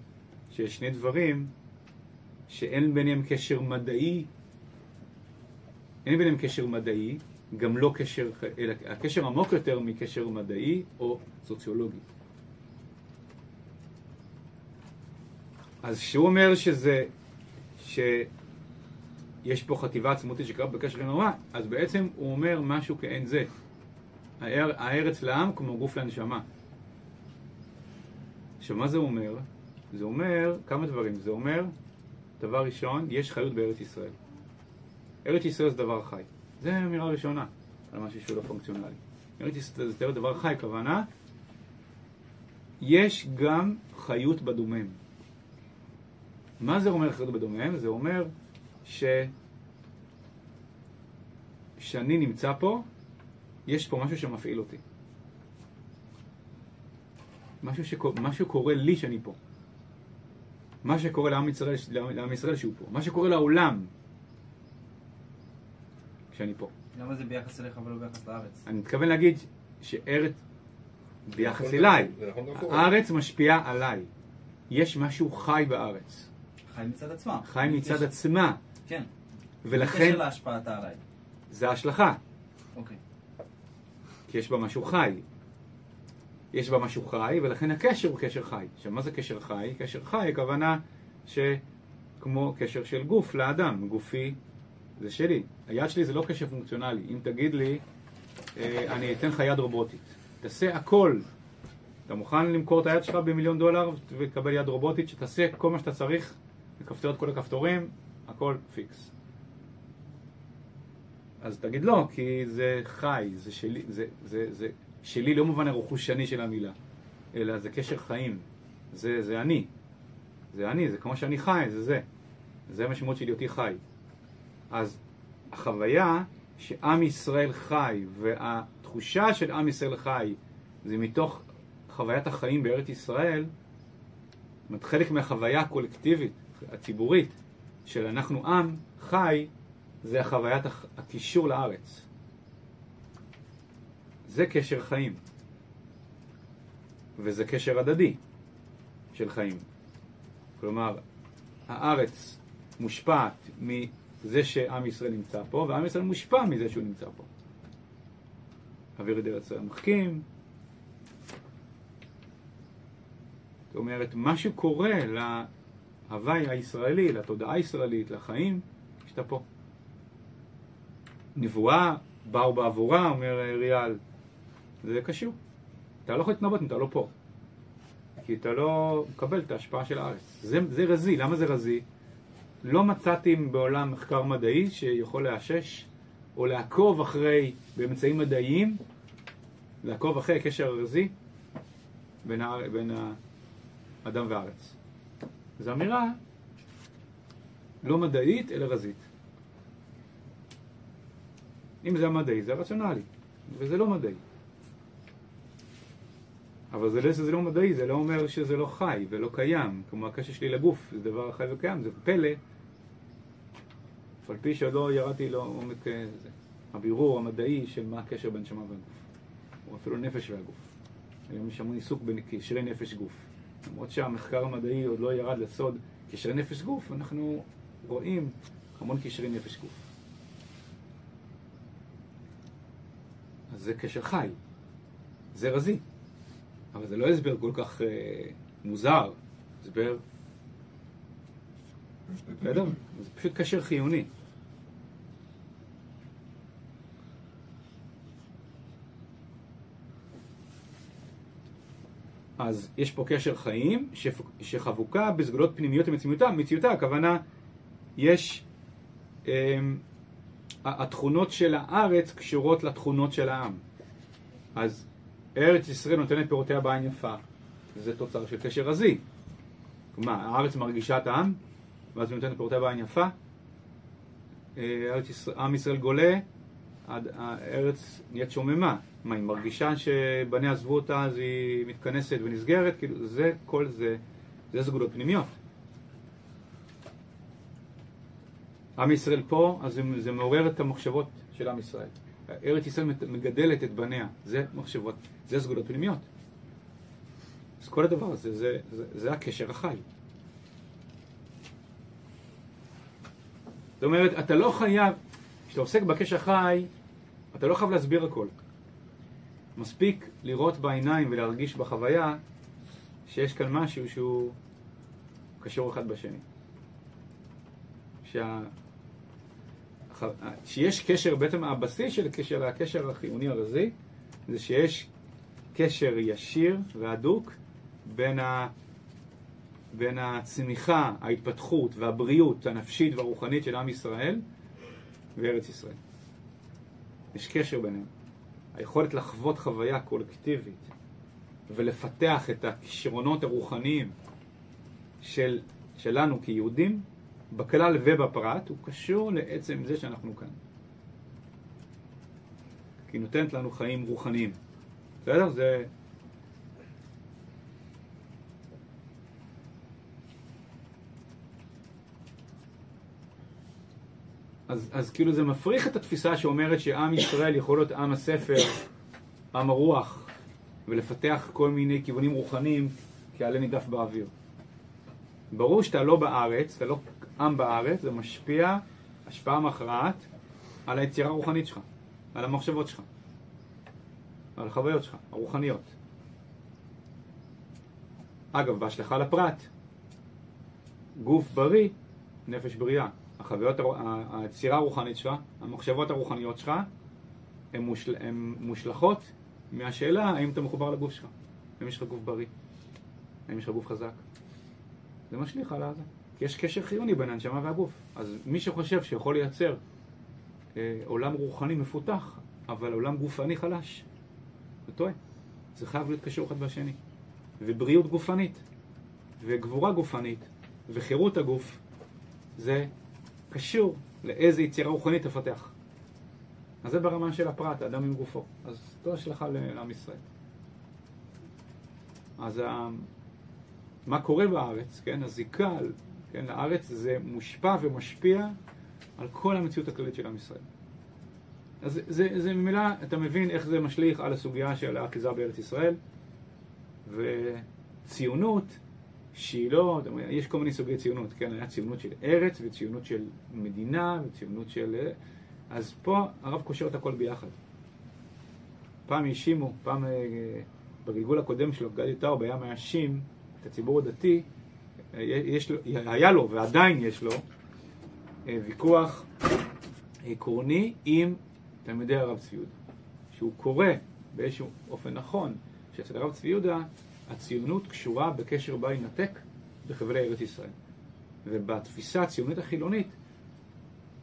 שיש שני דברים שאין ביניהם קשר מדעי, אין ביניהם קשר מדעי, גם לא קשר, אלא הקשר עמוק יותר מקשר מדעי או סוציולוגי. אז כשהוא אומר שזה, שיש פה חטיבה עצמותית שקרה בקשר האומה, אז בעצם הוא אומר משהו כאין זה. האר, הארץ לעם כמו גוף לנשמה. עכשיו, מה זה אומר? זה אומר כמה דברים. זה אומר, דבר ראשון, יש חיות בארץ ישראל. ארץ ישראל זה דבר חי. זה אמירה ראשונה על משהו שהוא לא פונקציונלי. ארץ ישראל זה דבר חי, כוונה, יש גם חיות בדומם. מה זה אומר חיות בדומם? זה אומר ש... שאני נמצא פה, יש פה משהו שמפעיל אותי. משהו, שקו, משהו קורה לי שאני פה. מה שקורה לעם ישראל, לעם, ישראל שהוא פה. מה שקורה לעולם כשאני פה. למה זה ביחס אליך ולא ביחס לארץ? אני מתכוון להגיד שארץ, ביחס נכון, אליי, נכון. הארץ משפיעה עליי. יש משהו חי בארץ. חי מצד עצמם. חי מצד יש- עצמה. כן. ולכן בקשר להשפעתה עליי. זה ההשלכה. אוקיי. כי יש בה משהו חי. יש בה משהו חי, ולכן הקשר הוא קשר חי. עכשיו, מה זה קשר חי? קשר חי, הכוונה שכמו קשר של גוף לאדם, גופי זה שלי. היד שלי זה לא קשר פונקציונלי. אם תגיד לי, אה, אני אתן לך יד רובוטית, תעשה הכל. אתה מוכן למכור את היד שלך במיליון דולר ולקבל יד רובוטית שתעשה כל מה שאתה צריך, לכפתור את כל הכפתורים, הכל פיקס. אז תגיד לא, כי זה חי, זה שלי, זה, זה, זה שלי לא מובן הרכושני של המילה, אלא זה קשר חיים, זה, זה אני, זה אני, זה כמו שאני חי, זה זה, זה המשמעות של היותי חי. אז החוויה שעם ישראל חי, והתחושה של עם ישראל חי, זה מתוך חוויית החיים בארץ ישראל, זאת חלק מהחוויה הקולקטיבית, הציבורית, של אנחנו עם חי, זה החוויית הח- הקישור לארץ. זה קשר חיים. וזה קשר הדדי של חיים. כלומר, הארץ מושפעת מזה שעם ישראל נמצא פה, ועם ישראל מושפע מזה שהוא נמצא פה. אוויר את ארץ המחכים. זאת אומרת, משהו קורה להוואי הישראלי, לתודעה הישראלית, לחיים, כשאתה פה. נבואה, באו בעבורה, אומר ריאל. זה קשור. אתה לא יכול להתנבט אם אתה לא פה. כי אתה לא מקבל את ההשפעה של הארץ. זה, זה רזי. למה זה רזי? לא מצאתי בעולם מחקר מדעי שיכול לאשש או לעקוב אחרי, באמצעים מדעיים, לעקוב אחרי הקשר הרזי בין. בין האדם והארץ. זו אמירה לא מדעית, אלא רזית. אם זה המדעי, זה הרציונלי, וזה לא מדעי. אבל זה, לא- זה לא מדעי, זה לא אומר שזה לא חי ולא קיים, כמו הקשר שלי לגוף, זה דבר חי וקיים, זה פלא, אף על פי שעוד לא ירדתי לעומק זה. הבירור המדעי של מה הקשר בין נשמה והגוף, או אפילו נפש והגוף. היום יש המון עיסוק בקשרי נפש גוף. למרות שהמחקר המדעי עוד לא ירד לסוד קשרי נפש גוף, אנחנו רואים המון קשרי נפש גוף. אז זה קשר חי, זה רזי. אבל זה לא הסבר כל כך אה, מוזר, הסבר... בסדר? זה פשוט קשר חיוני. אז יש פה קשר חיים שחבוקה בסגולות פנימיות למציאותה. מציאותה, הכוונה, יש... אמ, התכונות של הארץ קשורות לתכונות של העם. אז ארץ ישראל נותנת פירותיה בעין יפה. זה תוצר של קשר רזי. מה, הארץ מרגישה את העם, ואז היא נותנת פירותיה בעין יפה. אה, ארץ עם ישראל גולה, הארץ נהיית שוממה. מה, היא מרגישה שבניה עזבו אותה אז היא מתכנסת ונסגרת? כאילו, זה, כל זה, זה סגולות פנימיות. עם ישראל פה, אז זה, מעורר את המחשבות של עם ישראל. ארץ ישראל מגדלת את בניה, זה מחשבות, זה סגולות פנימיות. אז כל הדבר הזה, זה, זה, זה הקשר החי. זאת אומרת, אתה לא חייב, כשאתה עוסק בקשר חי, אתה לא חייב להסביר הכל. מספיק לראות בעיניים ולהרגיש בחוויה שיש כאן משהו שהוא קשור אחד בשני. שה... שיש קשר, בעצם הבסיס של הקשר, הקשר החיוני הרזי, זה שיש קשר ישיר והדוק בין, ה... בין הצמיחה, ההתפתחות והבריאות הנפשית והרוחנית של עם ישראל וארץ ישראל. יש קשר ביניהם. היכולת לחוות חוויה קולקטיבית ולפתח את הכישרונות הרוחניים של, שלנו כיהודים, בכלל ובפרט, הוא קשור לעצם זה שאנחנו כאן. כי היא נותנת לנו חיים רוחניים. בסדר? זה... אז, אז כאילו זה מפריך את התפיסה שאומרת שעם ישראל יכול להיות עם הספר, עם הרוח, ולפתח כל מיני כיוונים רוחניים כעלה נידף באוויר. ברור שאתה לא בארץ, אתה לא עם בארץ, זה משפיע השפעה מכרעת על היצירה הרוחנית שלך, על המחשבות שלך, על החוויות שלך, הרוחניות. אגב, בהשלכה לפרט, גוף בריא, נפש בריאה. החוויות, היצירה הרוחנית שלך, המחשבות הרוחניות שלך, הן מושל, מושלכות מהשאלה האם אתה מחובר לגוף שלך. האם יש לך גוף בריא? האם יש לך גוף חזק? זה משליך על. כי יש קשר חיוני בין הנשמה והגוף. אז מי שחושב שיכול לייצר אה, עולם רוחני מפותח, אבל עולם גופני חלש, הוא טועה. זה חייב להיות קשור אחד בשני. ובריאות גופנית, וגבורה גופנית, וחירות הגוף, זה קשור לאיזה יצירה רוחנית תפתח. אז זה ברמה של הפרט, האדם עם גופו. אז זו השלכה לעם ישראל. אז ה... מה קורה בארץ, כן, הזיקה כן, לארץ זה מושפע ומשפיע על כל המציאות הכללית של עם ישראל. אז זה, זה ממילא, אתה מבין איך זה משליך על הסוגיה של האחיזה בארץ ישראל, וציונות שהיא לא, יש כל מיני סוגי ציונות, כן, היה ציונות של ארץ וציונות של מדינה וציונות של... אז פה הרב קושר את הכל ביחד. פעם האשימו, פעם אה, בגלגול הקודם שלו, גדי טאוב היה מאשים את הציבור הדתי, אה, יש לו, היה לו ועדיין יש לו אה, ויכוח עקרוני עם תלמידי הרב צבי יהודה. שהוא קורא באיזשהו אופן נכון, שאצל הרב צבי יהודה הציונות קשורה בקשר בל יינתק בחבלי ארץ ישראל. ובתפיסה הציונית החילונית,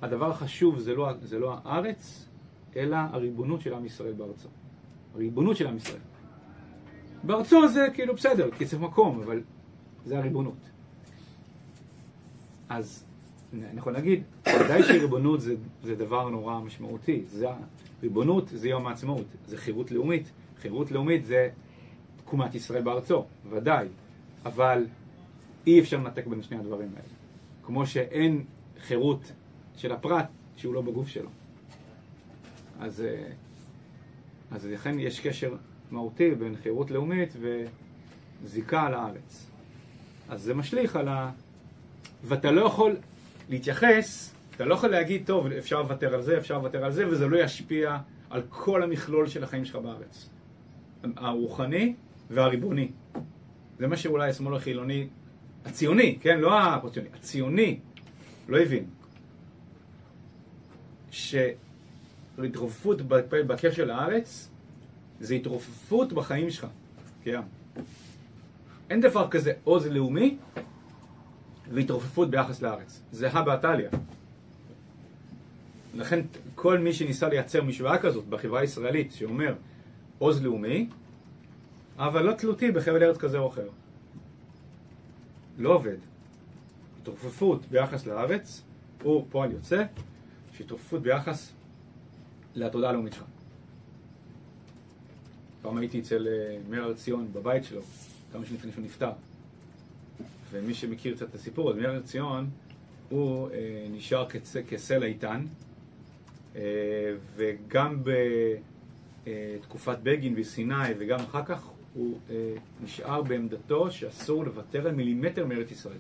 הדבר החשוב זה לא, זה לא הארץ, אלא הריבונות של עם ישראל בארצו. הריבונות של עם ישראל. בארצו זה כאילו בסדר, כי צריך מקום, אבל זה הריבונות. אז יכול להגיד, ודאי שריבונות זה, זה דבר נורא משמעותי. זה, ריבונות זה יום העצמאות, זה חירות לאומית. חירות לאומית זה תקומת ישראל בארצו, ודאי. אבל אי אפשר לנתק בין שני הדברים האלה. כמו שאין חירות של הפרט שהוא לא בגוף שלו. אז, אה, אז לכן יש קשר מהותי בין חירות לאומית וזיקה על הארץ. אז זה משליך על ה... ואתה לא יכול להתייחס, אתה לא יכול להגיד, טוב, אפשר לוותר על זה, אפשר לוותר על זה, וזה לא ישפיע על כל המכלול של החיים שלך בארץ. הרוחני והריבוני. זה מה שאולי השמאל החילוני, הציוני, כן? לא הפוסטיוני, הציוני, לא הבין. שהתרופפות בקשר לארץ זה התרופפות בחיים שלך, כעם. אין דבר כזה עוז לאומי והתרופפות ביחס לארץ. זה הא בהתליא. לכן כל מי שניסה לייצר משוואה כזאת בחברה הישראלית שאומר עוז לאומי, אבל לא תלותי בחבל ארץ כזה או אחר. לא עובד. התרופפות ביחס לארץ הוא פועל יוצא של התרופפות ביחס לתודעה הלאומית שלך. פעם הייתי אצל אה, מאיר הר ציון בבית שלו, כמה שנים לפני שהוא נפטר. ומי שמכיר קצת את הסיפור, אז מאיר הר ציון הוא אה, נשאר. כסלע איתן, אה, וגם בתקופת בגין בסיני וגם אחר כך הוא אה, נשאר בעמדתו שאסור לוותר על מילימטר מארץ ישראל.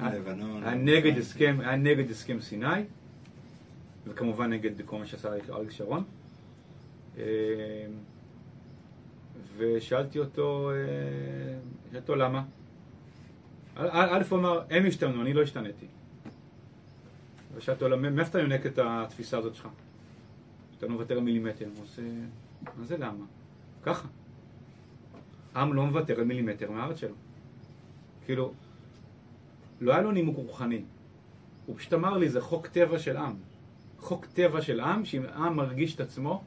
היה נגד הסכם, היה נגד הסכם סיני, וכמובן נגד כל מה שעשה אריק שרון. אה, ושאלתי אותו, אה, שאלתי אותו למה. א', הוא אמר, הם השתנו, אני לא השתניתי. ושאלתי אותו, מאיפה אתה יונק את התפיסה הזאת שלך? שאתה לא מוותר על מילימטר. הוא עושה, מה זה למה? ככה. עם לא מוותר על מילימטר מהארץ שלו. כאילו, לא היה לו נימוק רוחני. הוא פשוט אמר לי, זה חוק טבע של עם. חוק טבע של עם, שאם עם מרגיש את עצמו,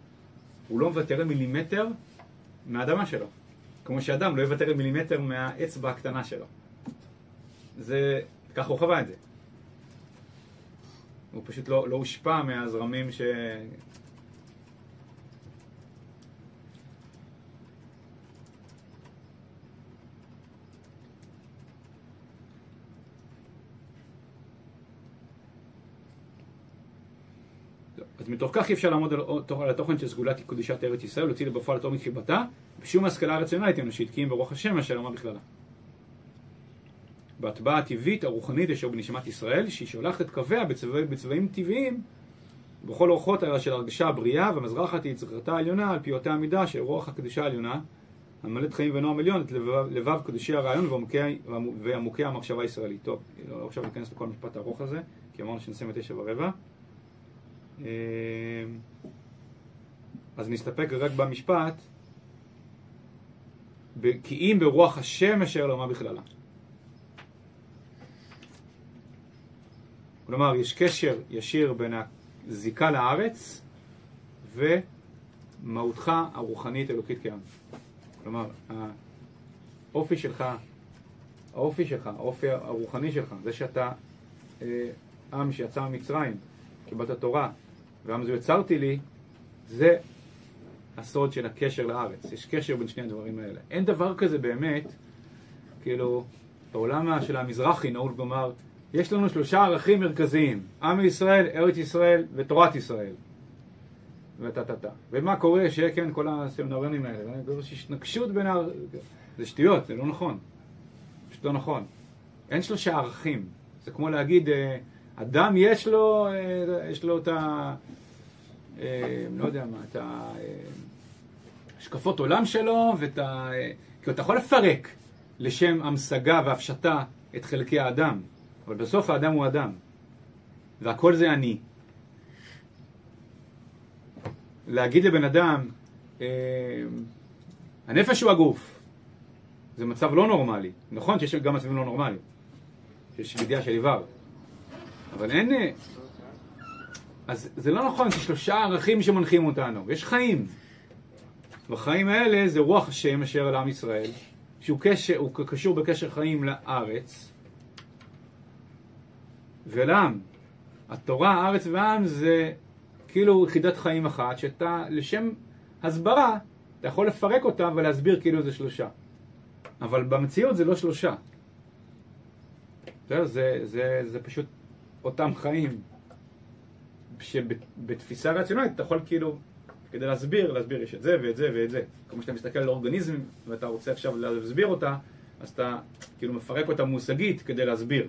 הוא לא מוותר על מילימטר מהאדמה שלו. כמו שאדם לא יוותר על מילימטר מהאצבע הקטנה שלו. זה, ככה הוא חווה את זה. הוא פשוט לא, לא הושפע מהזרמים ש... אז מתוך כך אי אפשר לעמוד על, על התוכן של סגולת קדושת ארץ ישראל, להוציא בפועל את עומק חיבתה, ושום השכלה רציונלית אנושית, כי אם ברוח השם אשר אמר בכללה. בהטבעה הטבעית הרוחנית אשר בנשמת ישראל, שהיא שולחת את קוויה בצבע, בצבעים טבעיים, בכל אורחות של הרגשה הבריאה, והמזרחת היא יצירתה העליונה על פי אותה המידה של רוח הקדושה העליונה, המלאת חיים ונועם עליון, את לבב, לבב קדושי הרעיון ועמוקי, ועמוקי המחשבה הישראלית. טוב, לא עכשיו ניכנס לכל המשפט הארוך הזה, כי אמרנו שנסיים בתשע ורבע. אה, אז נסתפק רק במשפט, כי אם ברוח השם אשר לא מה בכללה. כלומר, יש קשר ישיר בין הזיקה לארץ ומהותך הרוחנית אלוקית כעם. כלומר, האופי שלך, האופי שלך, האופי הרוחני שלך, זה שאתה אה, עם שיצא ממצרים, קיבלת תורה, ועם זו יצרתי לי, זה הסוד של הקשר לארץ. יש קשר בין שני הדברים האלה. אין דבר כזה באמת, כאילו, בעולם של המזרחי נהוג לומר, יש לנו שלושה ערכים מרכזיים, עם ישראל, ארץ ישראל ותורת ישראל. וטה טה טה. ומה קורה שכן, כל הסמינריונים האלה, יש התנגשות בין ה... זה שטויות, זה לא נכון. פשוט לא נכון. אין שלושה ערכים. זה כמו להגיד, אה, אדם יש לו, אה, יש לו את ה... אה, לא יודע מה, את השקפות עולם שלו, ואת ה... כי אתה יכול לפרק לשם המשגה והפשטה את חלקי האדם. אבל בסוף האדם הוא אדם, והכל זה אני. להגיד לבן אדם, אה, הנפש הוא הגוף, זה מצב לא נורמלי. נכון שיש גם מצבים לא נורמליים, שיש ידיעה של איבר, אבל אין... אז זה לא נכון, יש שלושה ערכים שמנחים אותנו, יש חיים. והחיים האלה זה רוח השם אשר על עם ישראל, שהוא קשר, קשור בקשר חיים לארץ, ולעם. התורה, הארץ והעם זה כאילו יחידת חיים אחת, שאתה, לשם הסברה, אתה יכול לפרק אותה ולהסביר כאילו זה שלושה. אבל במציאות זה לא שלושה. זה, זה, זה, זה פשוט אותם חיים, שבתפיסה רציונלית אתה יכול כאילו, כדי להסביר, להסביר יש את זה ואת זה ואת זה. כמו שאתה מסתכל על אורגניזם ואתה רוצה עכשיו להסביר אותה, אז אתה כאילו מפרק אותה מושגית כדי להסביר.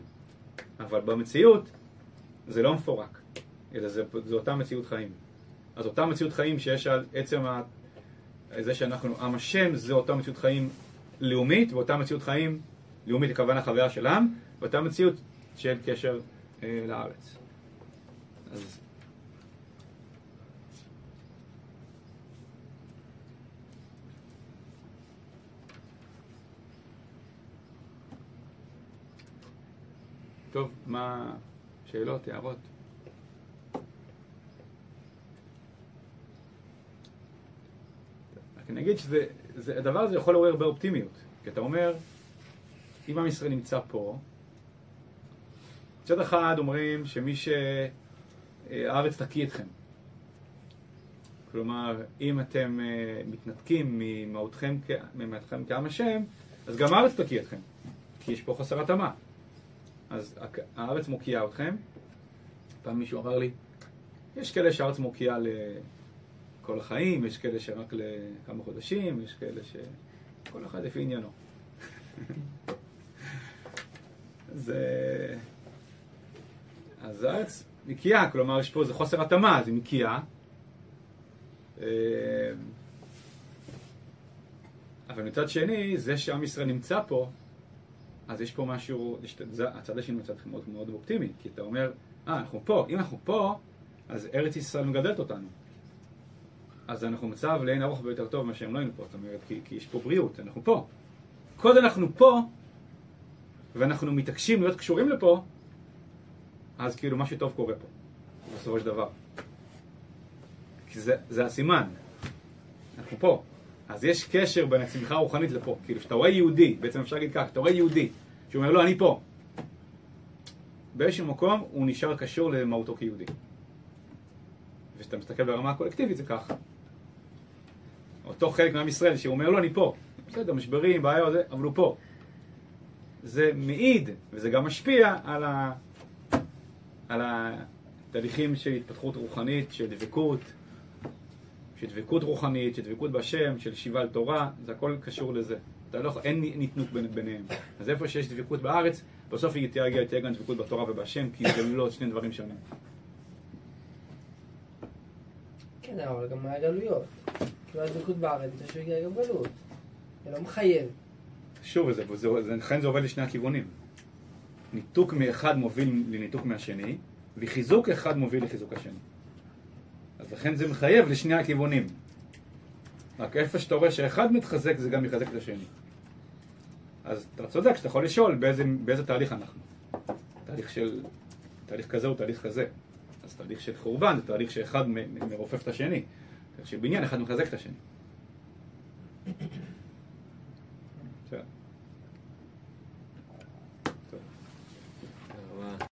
אבל במציאות זה לא מפורק, אלא זה, זה אותה מציאות חיים. אז אותה מציאות חיים שיש על עצם ה... זה שאנחנו עם השם, זה אותה מציאות חיים לאומית, ואותה מציאות חיים לאומית הכוונה חוויה של עם, ואותה מציאות של קשר לארץ. אז טוב, מה... שאלות, הערות? רק אני אגיד שהדבר הזה יכול לעורר הרבה אופטימיות. כי אתה אומר, אם עם ישראל נמצא פה, מצד אחד אומרים שמי שהארץ תקיא אתכם. כלומר, אם אתם אה, מתנתקים ממהותכם כעם השם, אז גם הארץ תקיא אתכם, כי יש פה חסר התאמה. אז הארץ מוקיעה אתכם. פעם מישהו אמר לי, יש כאלה שהארץ מוקיעה לכל החיים, יש כאלה שרק לכמה חודשים, יש כאלה ש... כל אחד לפי עניינו. אז, אז הארץ מקיאה, כלומר יש פה איזה חוסר התאמה, אז היא מקיאה. אה, אבל מצד שני, זה שעם ישראל נמצא פה, אז יש פה משהו, יש, זה, הצד השני הוא צד מאוד מאוד אופטימי, כי אתה אומר, אה, אנחנו פה, אם אנחנו פה, אז ארץ ישראל מגדלת אותנו. אז אנחנו מצב לאין ארוך ויותר טוב ממה שהם לא היינו פה, זאת אומרת, כי, כי יש פה בריאות, אנחנו פה. כל אנחנו פה, ואנחנו מתעקשים להיות קשורים לפה, אז כאילו משהו טוב קורה פה, בסופו של דבר. כי זה, זה הסימן, אנחנו פה. אז יש קשר בין הצמיחה הרוחנית לפה. כאילו, כשאתה רואה יהודי, בעצם אפשר להגיד כך, כשאתה רואה יהודי, שהוא אומר, לא, אני פה. באיזשהו מקום הוא נשאר קשור למהותו כיהודי. וכשאתה מסתכל ברמה הקולקטיבית זה ככה. אותו חלק מעם ישראל שהוא אומר, לא, אני פה. בסדר, משברים, בעיה, זה, אבל הוא פה. זה מעיד, וזה גם משפיע על, ה... על תהליכים של התפתחות רוחנית, של דבקות, של דבקות רוחנית, של דבקות בשם, של שיבה על תורה, זה הכל קשור לזה. אתה לא, אין ניתנות בין, ביניהם. אז איפה שיש דבקות בארץ, בסוף היא תהיה, תהיה גם דבקות בתורה ובשם, כי זה לא שני דברים שונים. כן, אבל גם היה גלויות. כאילו הדבקות בארץ, זה שהוא הגיע גם גלות. זה לא מחייב. שוב, זה, זה, זה, לכן זה עובד לשני הכיוונים. ניתוק מאחד מוביל לניתוק מהשני, וחיזוק אחד מוביל לחיזוק השני. אז לכן זה מחייב לשני הכיוונים. רק איפה שאתה רואה שאחד מתחזק, זה גם יחזק את השני. אז אתה צודק שאתה יכול לשאול באיזה, באיזה תהליך אנחנו. תהליך של... תהליך כזה או תהליך כזה. אז תהליך של חורבן זה תהליך שאחד מ- מ- מרופף את השני. תהליך של בניין, אחד מחזק את השני.